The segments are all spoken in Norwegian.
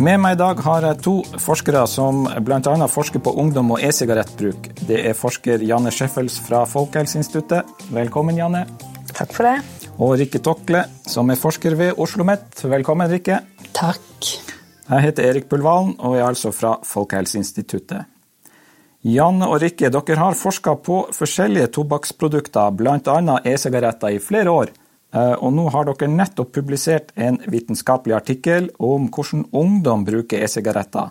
Med meg i dag har jeg to forskere som bl.a. forsker på ungdom og e-sigarettbruk. Det er forsker Janne Scheffels fra Folkehelseinstituttet. Velkommen, Janne. Takk for det. Og Rikke Tokle, som er forsker ved Oslo OsloMet. Velkommen, Rikke. Takk. Jeg heter Erik Pulvalen og er altså fra Folkehelseinstituttet. Janne og Rikke, dere har forska på forskjellige tobakksprodukter, bl.a. e-sigaretter, i flere år. Eh, og nå har dere nettopp publisert en vitenskapelig artikkel om hvordan ungdom bruker e-sigaretter.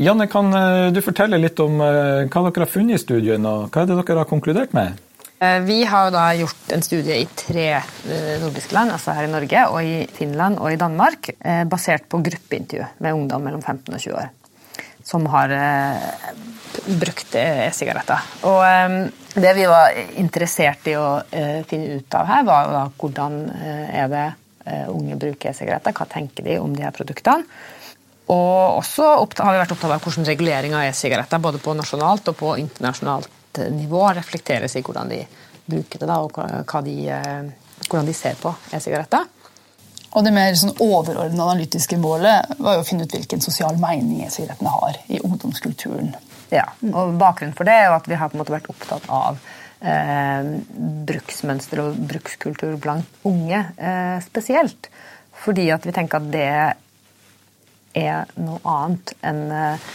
Janne, kan eh, du fortelle litt om eh, hva dere har funnet i studien, og hva er det dere har konkludert med? Vi har da gjort en studie i tre nordiske land, altså her i Norge, og i Finland og i Danmark, basert på gruppeintervju med ungdom mellom 15 og 20 år som har brukt e-sigaretter. Og det vi var interessert i å eh, finne ut av her, var da, hvordan uh, er det uh, unge bruker e-sigaretter. Hva tenker de om de her produktene? Og også har vi vært opptatt av hvordan regulering av e-sigaretter både på nasjonalt og på internasjonalt nivå reflekteres i hvordan de bruker det, da, og de, hvordan de ser på e-sigaretter. Og Det mer sånn overordnede analytiske målet var jo å finne ut hvilken sosial mening e-sigarettene har i ungdomskulturen. Ja, og Bakgrunnen for det er jo at vi har på en måte vært opptatt av eh, bruksmønster og brukskultur blant unge eh, spesielt. Fordi at vi tenker at det er noe annet enn eh,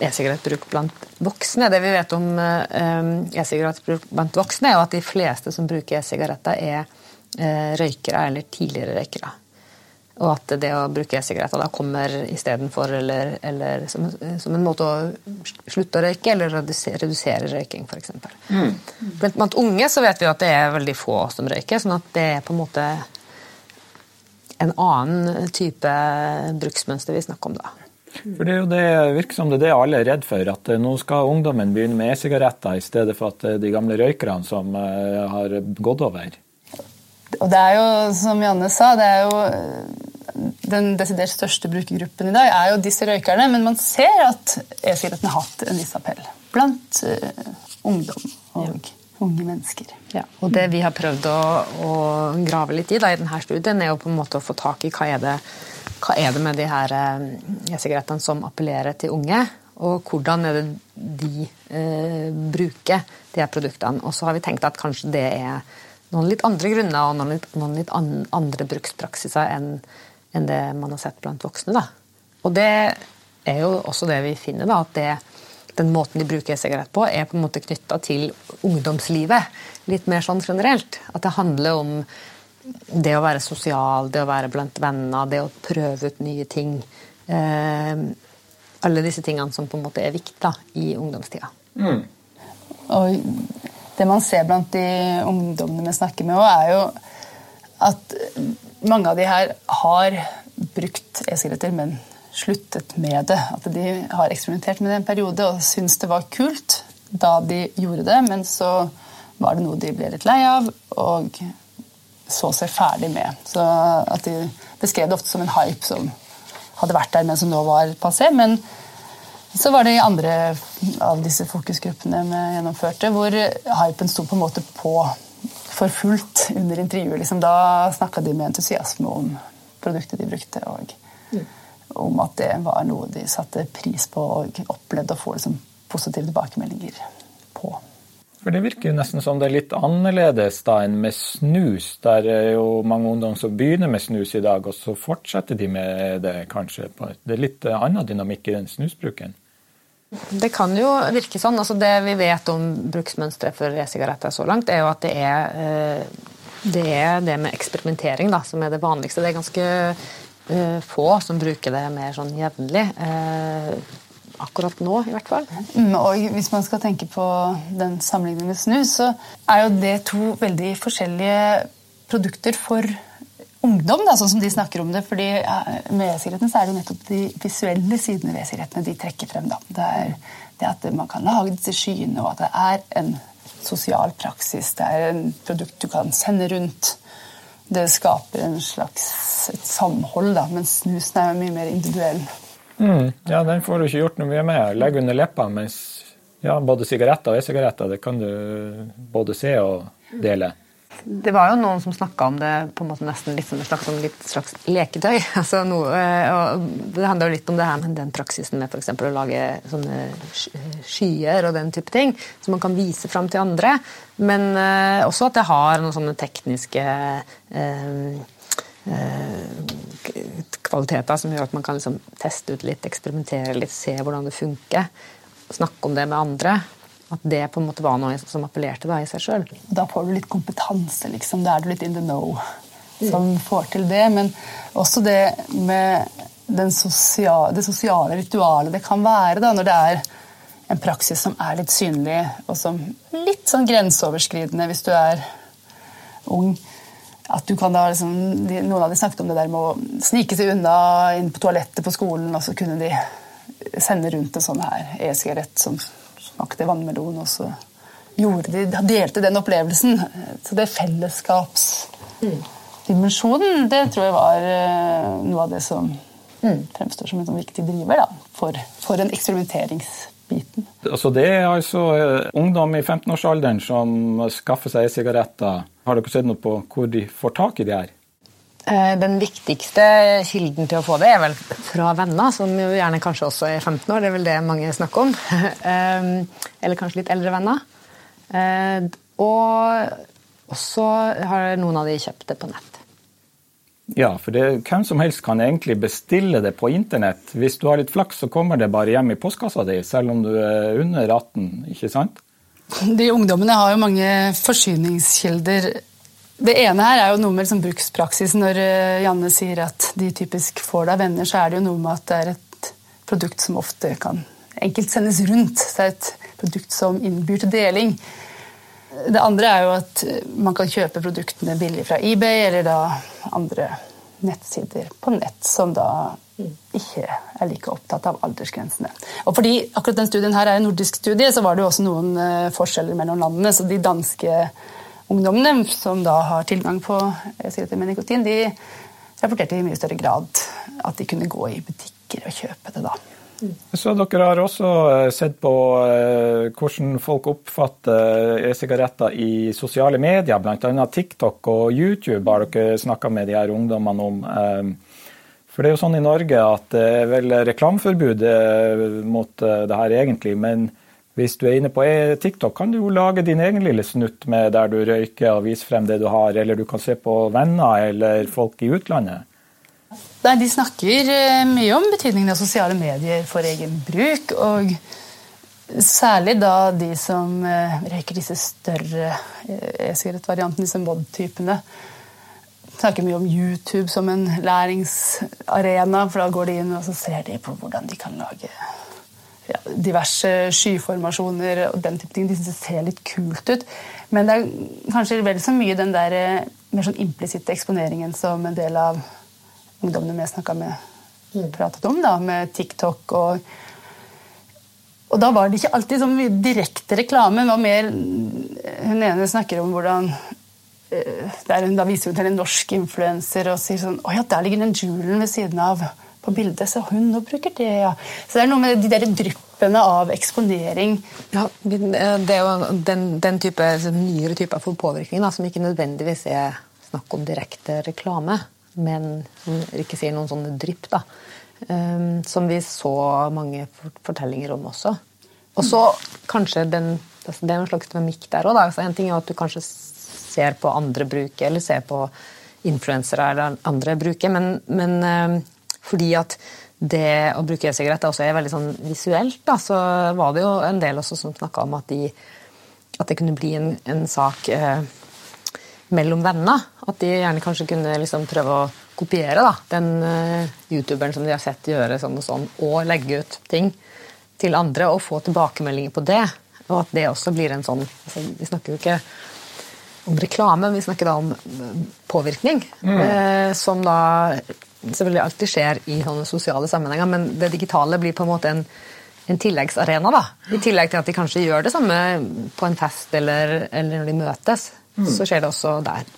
e-sigarettbruk blant voksne. Det vi vet om eh, e-sigarettbruk blant voksne, er jo at de fleste som bruker e-sigaretter, er røykere eller tidligere røykere. Og at det å bruke e-sigaretter da kommer istedenfor eller, eller som, som, en måte å slutte å røyke eller redusere, redusere røyking, f.eks. Mm. Blant unge så vet vi at det er veldig få som røyker, sånn at det er på en måte en annen type bruksmønster vi snakker om da. For Det er jo det, virker som det er det alle er redd for, at eh, nå skal ungdommen begynne med e-sigaretter i stedet for at det er de gamle røykerne som eh, har gått over. Og det er jo, som Janne sa, det er jo den desidert største brukergruppen i dag er jo disse røykerne, men man ser at e-sigaretten har hatt en viss appell blant uh, ungdom og ja. unge mennesker. Ja. Og Det vi har prøvd å, å grave litt i da, i denne studien, er jo på en måte å få tak i hva er det, hva er det med de her eh, e-sigarettene som appellerer til unge, og hvordan er det de eh, bruker de her produktene. Og så har vi tenkt at kanskje det er noen litt andre grunner og noen litt, noen litt andre brukspraksiser enn enn det man har sett blant voksne. Da. Og det er jo også det vi finner, da, at det, den måten de bruker e-sigarett på, er på en måte knytta til ungdomslivet. Litt mer sånn generelt. At det handler om det å være sosial, det å være blant venner, det å prøve ut nye ting. Eh, alle disse tingene som på en måte er viktige i ungdomstida. Mm. Og det man ser blant de ungdommene vi snakker med, er jo at mange av de her har brukt e-sigaretter, men sluttet med det. At de har eksperimentert med det en periode og syntes det var kult da de gjorde det, men så var det noe de ble litt lei av og så seg ferdig med. Så at De beskrev det ofte som en hype som hadde vært der, men som nå var passé. Men så var det i andre av disse fokusgruppene vi gjennomførte, hvor hypen sto på en måte på for fullt under intervjuet. Liksom, da snakka de med entusiasme om produktet de brukte, og mm. om at det var noe de satte pris på og opplevde å få liksom, positive tilbakemeldinger på. For Det virker jo nesten som det er litt annerledes da enn med snus. Der er jo mange ungdom som begynner med snus i dag, og så fortsetter de med det kanskje. Det er litt annen dynamikk i den snusbruken. Det kan jo virke sånn. altså Det vi vet om bruksmønsteret for e-sigaretter så langt, er jo at det er, eh, det er det med eksperimentering da, som er det vanligste. Det er ganske uh, få som bruker det mer sånn jevnlig. Uh, akkurat nå, i hvert fall. Mm, og hvis man skal tenke på den sammenligningen med snus, så er jo det to veldig forskjellige produkter for ungdom, da, sånn som de snakker om det. fordi Med e-sigaretten er det nettopp de visuelle sidene ved e-sigarettene de trekker frem. da. Det er det at man kan lage disse skyene, og at det er en sosial praksis. Det er en produkt du kan sende rundt. Det skaper en slags et samhold, da, mens snusen er mye mer individuell. Mm, ja, den får du ikke gjort noe mye med. Legg under leppa, mens ja, både sigaretter og e-sigaretter det kan du både se og dele. Det var jo noen som snakka om det på en måte nesten litt som et slags, slags leketøy. Altså noe, og det handler jo litt om det her med den praksisen med for å lage sånne skyer og den type ting, som man kan vise fram til andre. Men uh, også at det har noen sånne tekniske eh, uh, kvaliteter som gjør at man kan liksom teste ut litt, eksperimentere litt, se hvordan det funker. Snakke om det med andre. At det på en måte var noe som appellerte da, i seg sjøl. Da får du litt kompetanse, liksom. Da er du litt in the know som mm. får til det. Men også det med sosiale, det sosiale ritualet det kan være da, når det er en praksis som er litt synlig, og som litt sånn grenseoverskridende hvis du er ung. At du kan da liksom, Noen av de snakket om det der med å snike seg unna inn på toalettet på skolen, og så kunne de sende rundt en sånn her e-sigarett som smakte vannmelon, og så gjorde de, delte den opplevelsen. Så det fellesskapsdimensjonen, det tror jeg var eh, noe av det som fremstår som en sånn viktig driver da, for, for en eksperimenteringsbiten. Altså det er altså eh, ungdom i 15-årsalderen som skaffer seg sigaretter. Har dere sett noe på hvor de får tak i de her? Eh, den viktigste kilden til å få det er vel fra venner, som jo gjerne kanskje også er 15 år. Det er vel det mange snakker om. Eh, eller kanskje litt eldre venner. Eh, og så har noen av de kjøpt det på nett. Ja, for det, hvem som helst kan egentlig bestille det på internett. Hvis du har litt flaks, så kommer det bare hjem i postkassa di, selv om du er under 18, ikke sant? De ungdommene har jo mange forsyningskilder det ene her er jo noe med liksom brukspraksis. Når eh, Janne sier at de typisk får deg venner, så er det jo noe med at det er et produkt som ofte kan enkelt sendes rundt. Det er et produkt som innbyr til deling. Det andre er jo at man kan kjøpe produktene billig fra eBay eller da andre nettsider på nett som da ikke er like opptatt av aldersgrensene. Og fordi akkurat den studien her er en nordisk studie, så var det jo også noen eh, forskjeller mellom landene. så de danske ungdommene som da har tilgang på sigaretter med nikotin, de rapporterte i mye større grad at de kunne gå i butikker og kjøpe det da. Så dere har også eh, sett på eh, hvordan folk oppfatter e-sigaretter i sosiale medier, bl.a. TikTok og YouTube har dere snakka med de her ungdommene om. Eh, for det er jo sånn i Norge at det er vel reklameforbud mot det her egentlig, men hvis du er inne på TikTok, kan du jo lage din egen lille snutt med der du røyker og viser frem det du har, eller du kan se på venner eller folk i utlandet. Nei, De snakker eh, mye om betydningen av sosiale medier for egen bruk. Og særlig da de som eh, røyker disse større eh, e-sigarettvariantene, disse mod-typene. Snakker mye om YouTube som en læringsarena, for da går de inn og ser på hvordan de kan lage ja, diverse skyformasjoner og den type ting. De syns det ser litt kult ut. Men det er kanskje vel så mye den der eh, mer sånn implisitte eksponeringen som en del av ungdommene vi snakka med, pratet om, da, med TikTok og og da var det ikke alltid så mye direkte reklame. Det var mer, Hun ene snakker om hvordan der hun, Da viser hun til en norsk influenser og sier sånn Å ja, der ligger den Julen ved siden av på bildet. Så hun nå bruker det, ja. Så det er noe med de der dryppene av eksponering. Ja, Det er jo den, den type nyere type for påvirkning da, som ikke nødvendigvis er snakk om direkte reklame, men som ikke sier noen sånne drypp. da. Um, som vi så mange fortellinger om også. Og så kanskje den altså, Det er en slags dynamikk der òg. Altså, en ting er at du kanskje ser på andre bruke, eller ser på influensere eller andre bruke, men, men um, fordi at det å bruke e-sigarett også er veldig sånn visuelt, da, så var det jo en del også som snakka om at, de, at, det kunne bli en, en sak eh, mellom venner. At de gjerne kanskje kunne liksom prøve å kopiere da, den eh, youtuberen som de har sett gjøre sånn og sånn, og legge ut ting til andre og få tilbakemeldinger på det. Og at det også blir en sånn altså, Vi snakker jo ikke om reklame, vi snakker da om eh, påvirkning. Mm. Eh, som da selvfølgelig alltid skjer i sånne sosiale sammenhenger, men det digitale blir på en måte en, en tilleggsarena. da. I tillegg til at de kanskje gjør det samme på en fest eller, eller når de møtes. så skjer det også der.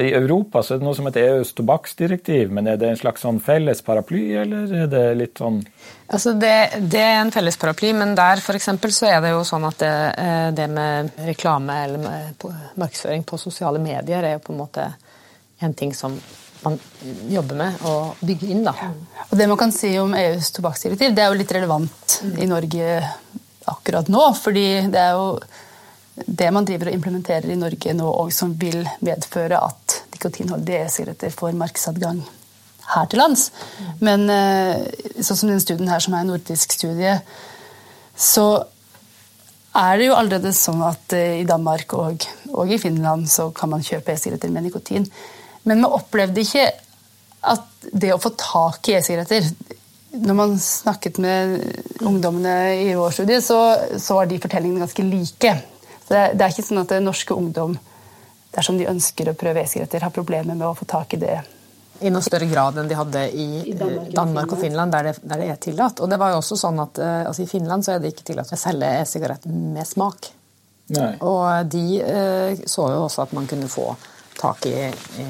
I Europa så er det noe som heter EUs tobakksdirektiv, men er det en slags sånn felles paraply, eller er det litt sånn Altså det, det, er en felles paraply, men der for så er det jo sånn at det, eh, det med reklame eller med markedsføring på sosiale medier er jo på en måte en ting som man jobber med å bygge inn. Da. Og Det man kan si om EUs tobakksdirektiv, det er jo litt relevant i Norge akkurat nå. fordi det er jo det man driver og implementerer i Norge nå, og som vil medføre at nikotinholdige e-sigaretter får markedsadgang her til lands. Men eh, sånn som denne studien her, som er en nordisk studie, så er det jo allerede sånn at eh, i Danmark og, og i Finland så kan man kjøpe e-sigaretter med nikotin. Men vi opplevde ikke at det å få tak i e-sigaretter Når man snakket med ungdommene i vår studie, så, så var de fortellingene ganske like. Så det, det er ikke sånn at det norske ungdom dersom de ønsker å prøve e-sigaretter, har problemer med å få tak i det. I noe større grad enn de hadde i, I Danmark, Danmark, og Finland, der det, der det, er tillatt. Og det var jo også sånn at uh, altså I Finland så er det ikke tillatt å selge e-sigarett med smak. Nei. Og de uh, så jo også at man kunne få tak i, i,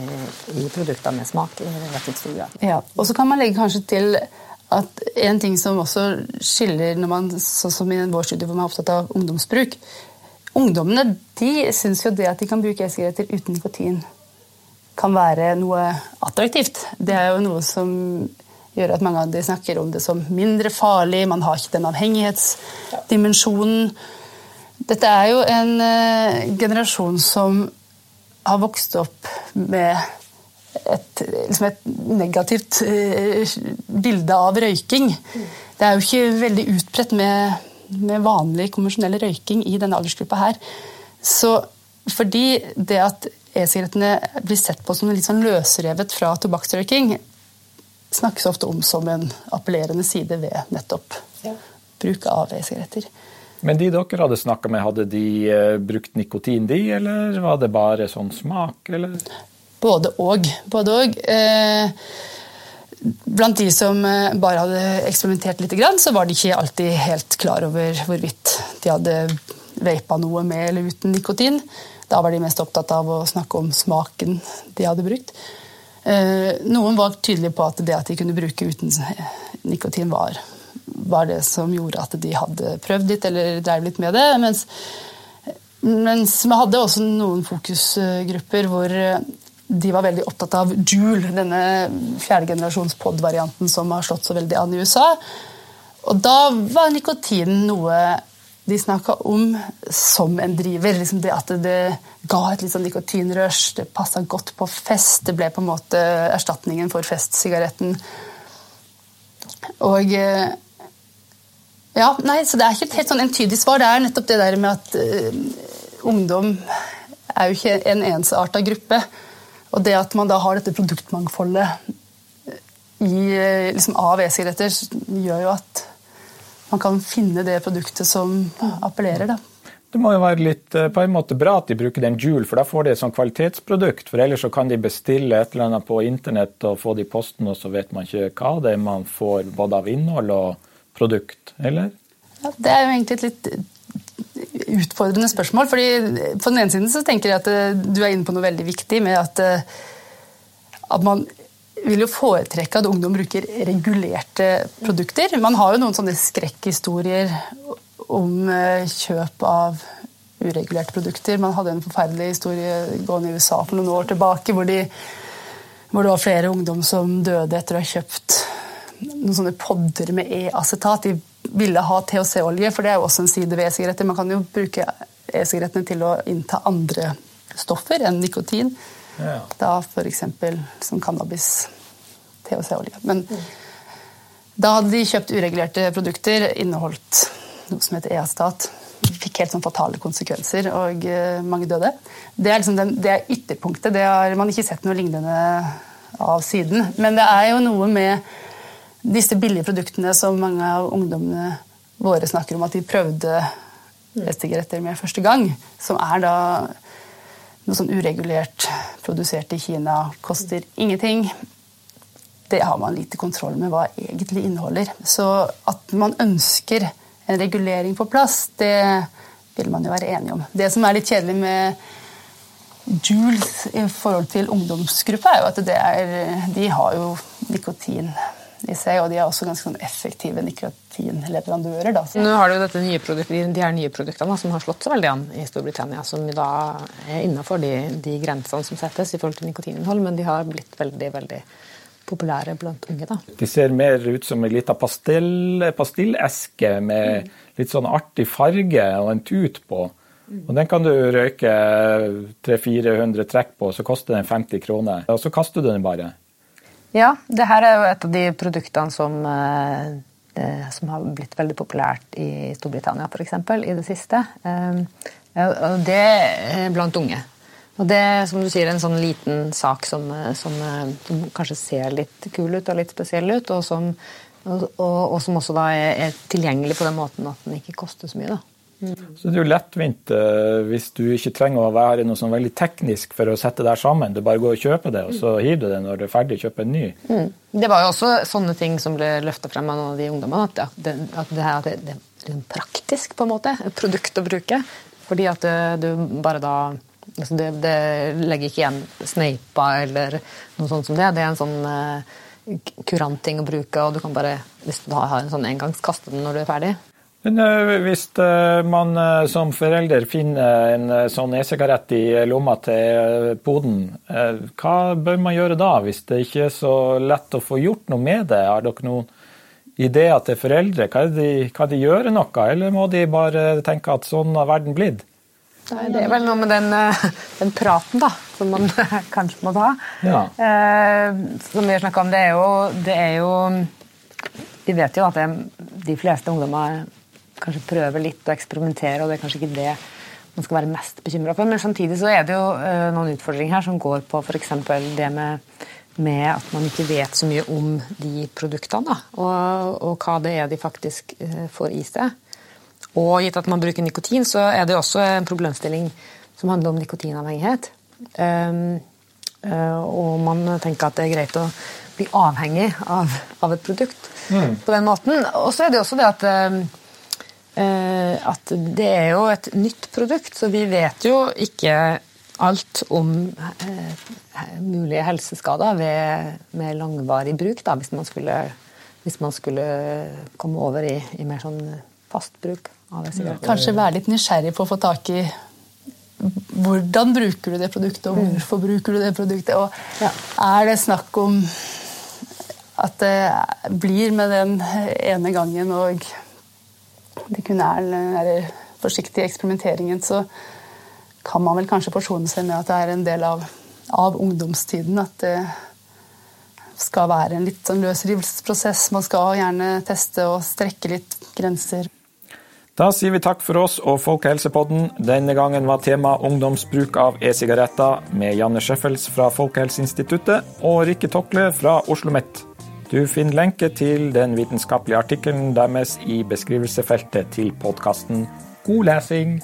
i produkter med smak i relativt stor. Ja, og så kan man legge kanskje til at en ting som også skiller når man, sånn som i vår studie hvor man er opptatt av ungdomsbruk, Ungdommene de syns jo det at de kan bruke e-sigaretter uten nikotin, kan være noe attraktivt. Det er jo noe som gjør at mange av de snakker om det som mindre farlig. Man har ikke den avhengighetsdimensjonen. Dette er jo en uh, generasjon som har vokst opp med et, liksom et negativt uh, bilde av røyking. Det er jo ikke veldig utbredt med med vanlig konvensjonell røyking i denne aldersgruppa her. Så fordi det at e-sigarettene blir sett på som litt sånn løsrevet fra tobakksrøyking, snakkes ofte om som en appellerende side ved nettopp ja. bruk av e-sigaretter. Men de dere hadde snakka med, hadde de uh, brukt nikotin, de, eller var det bare sånn smak, eller? Både og. Både og. Eh, Blant de som eh, bare hadde eksperimentert litt, så var de ikke alltid helt klar over hvorvidt de hadde vapa noe med eller uten nikotin. Da var de mest opptatt av å snakke om smaken de hadde brukt. Eh, noen var tydelige på at det at de kunne bruke uten nikotin, var, var det som gjorde at de hadde prøvd litt eller drev litt med det. Mens, mens vi hadde også noen fokusgrupper hvor de var veldig opptatt av Joule, denne fjerdegenerasjons pod-varianten som har slått så veldig an i USA. Og da var nikotinen noe de snakka om som en driver. Liksom det at det ga et litt sånn nikotinrush, det passa godt på fest. Det ble på en måte erstatningen for festsigaretten. Og eh, Ja, nei, så det er ikke et helt sånn entydig svar. Det er nettopp det der med at uh, ungdom er jo ikke en ensarta gruppe. Og det at man da har dette produktmangfoldet i, liksom av e-sigaretter, gjør jo at man kan finne det produktet som appellerer. Da. Det må jo være litt eh, på en måte bra at de bruker den Joule, for da får de et sånt kvalitetsprodukt. For ellers så kan de bestille et eller annet på internett og få det i posten, og så vet man ikke hva det er man får både av innhold og produkt, eller? Ja, det er jo egentlig et litt utfordrende spørsmål. fordi På den ene siden så tenker jeg at eh, du er inne på noe veldig viktig med at, eh, at man vil jo foretrekke at ungdom bruker regulerte produkter. Man har jo noen sånne skrekkhistorier om eh, kjøp av uregulerte produkter. Man hadde en forferdelig historie gående i USA for noen år tilbake hvor, de, hvor det var flere ungdom som døde etter å ha kjøpt noen sånne podder med e-acetat. De ville ha THC-olje, for det er jo også en side ved e-sigaretter. Man kan jo bruke e-sigarettene til å innta andre stoffer enn nikotin. Ja. Da f.eks. som cannabis. THC-olje. Men mm. da hadde de kjøpt uregulerte produkter, inneholdt noe som heter e-acetat. Fikk helt sånn fatale konsekvenser, og uh, mange døde. Det er, liksom den, det er ytterpunktet. Det har man ikke sett noe lignende av siden. Men det er jo noe med disse billige produktene som mange av ungdommene våre snakker om at de prøvde e-sigaretter med første gang, som er da noe sånn uregulert produsert i Kina, koster ingenting. Det har man lite kontroll med hva egentlig inneholder. Så at man ønsker en regulering på plass, det vil man jo være enig om. Det som er litt kjedelig med Jules i forhold til ungdomsgruppa er jo at er, de har jo nikotin i seg, og de er også ganske sånn effektive nikotinleverandører. Da. Nå har du dette nye produktet, de her nye produktene som har slått så veldig an i Storbritannia, som da er innenfor de, de grensene som settes i forhold til nikotininnhold, men de har blitt veldig, veldig populære blant unge. da. De ser mer ut som en liten pastill, pastilleske med litt sånn artig farge og en tut på. Og Den kan du røyke 300-400 trekk på, så koster den 50 kroner. Og så kaster du den bare. Ja, det her er jo et av de produktene som, eh, som har blitt veldig populært i Storbritannia f.eks. i det siste. Eh, og det er blant unge. Og det som du sier, en sånn liten sak som, som, som kanskje ser litt kul ut og litt spesiell ut, og som, og, og, og som også er, er, tilgjengelig på den måten at den ikke koster så mye. da. Så det er jo lettvint uh, hvis du ikke trenger å være noe sånn veldig teknisk for å sette det sammen. Du bare går og kjøper det, og så hiver du det når du er ferdig kjøper en ny. Mm. Det var jo også sånne ting som ble løfta frem av noen av de ungdommene. At, det, at det, her, det, praktisk, på en måte. Et produkt å bruke. Fordi at du bare da altså det, det, legger ikke igjen sneipa eller noe sånt som det. Det er en sånn uh, kurant ting å bruke, og du kan bare, hvis du har en sånn engangskaste den når du er ferdig. Men eh, hvis eh, man eh, som forelder finner en sånn e-sigarett i lomma til poden, hva bør man gjøre da, hvis det ikke er så lett å få gjort noe med det? Har dere noen ideer til foreldre? Kan de, kan de gjøre noe, eller må de bare tenke at sånn har verden blitt? Nei, det er vel noe med den, den, praten da, som man kanskje må ta. Ja. Eh, som vi har snakka om, det er, jo, det er jo Vi vet jo at det, de fleste ungdommer kanskje prøve litt og eksperimentere, og det er kanskje ikke det man skal være mest bekymra for. Men samtidig så er det jo uh, noen utfordringer her som går på f.eks. det med, med, at man ikke vet så mye om de produktene, og, og, hva det er de faktisk uh, får i seg. Og gitt at man bruker nikotin, så er det også en problemstilling som handler om nikotinavhengighet. Um, uh, og man tenker at det er greit å bli avhengig av, av et produkt mm. på den måten. Og så er det også det at Eh, at det er jo et nytt produkt, så vi vet jo ikke alt om eh, mulige helseskader ved, med langvarig bruk, da, hvis, man skulle, hvis man skulle komme over i, i mer sånn fast bruk av sigaretter. Kanskje være litt nysgjerrig på å få tak i hvordan bruker du det produktet, og mm. hvorfor bruker du det produktet. Og ja. er det snakk om at det blir med den ene gangen og det kun er den forsiktige eksperimenteringen, så kan man vel kanskje forsone seg med at det er en del av, av ungdomstiden. At det skal være en litt sånn løsrivelsesprosess. Man skal gjerne teste og strekke litt grenser. Da sier vi takk for oss og Folkehelsepodden. Denne gangen var tema ungdomsbruk av e-sigaretter med Janne Schøffels fra Folkehelseinstituttet og Rikke Tokle fra Oslo OsloMet. Du finner lenke til den vitenskapelige artikkelen deres i beskrivelsefeltet til podkasten. God lesing!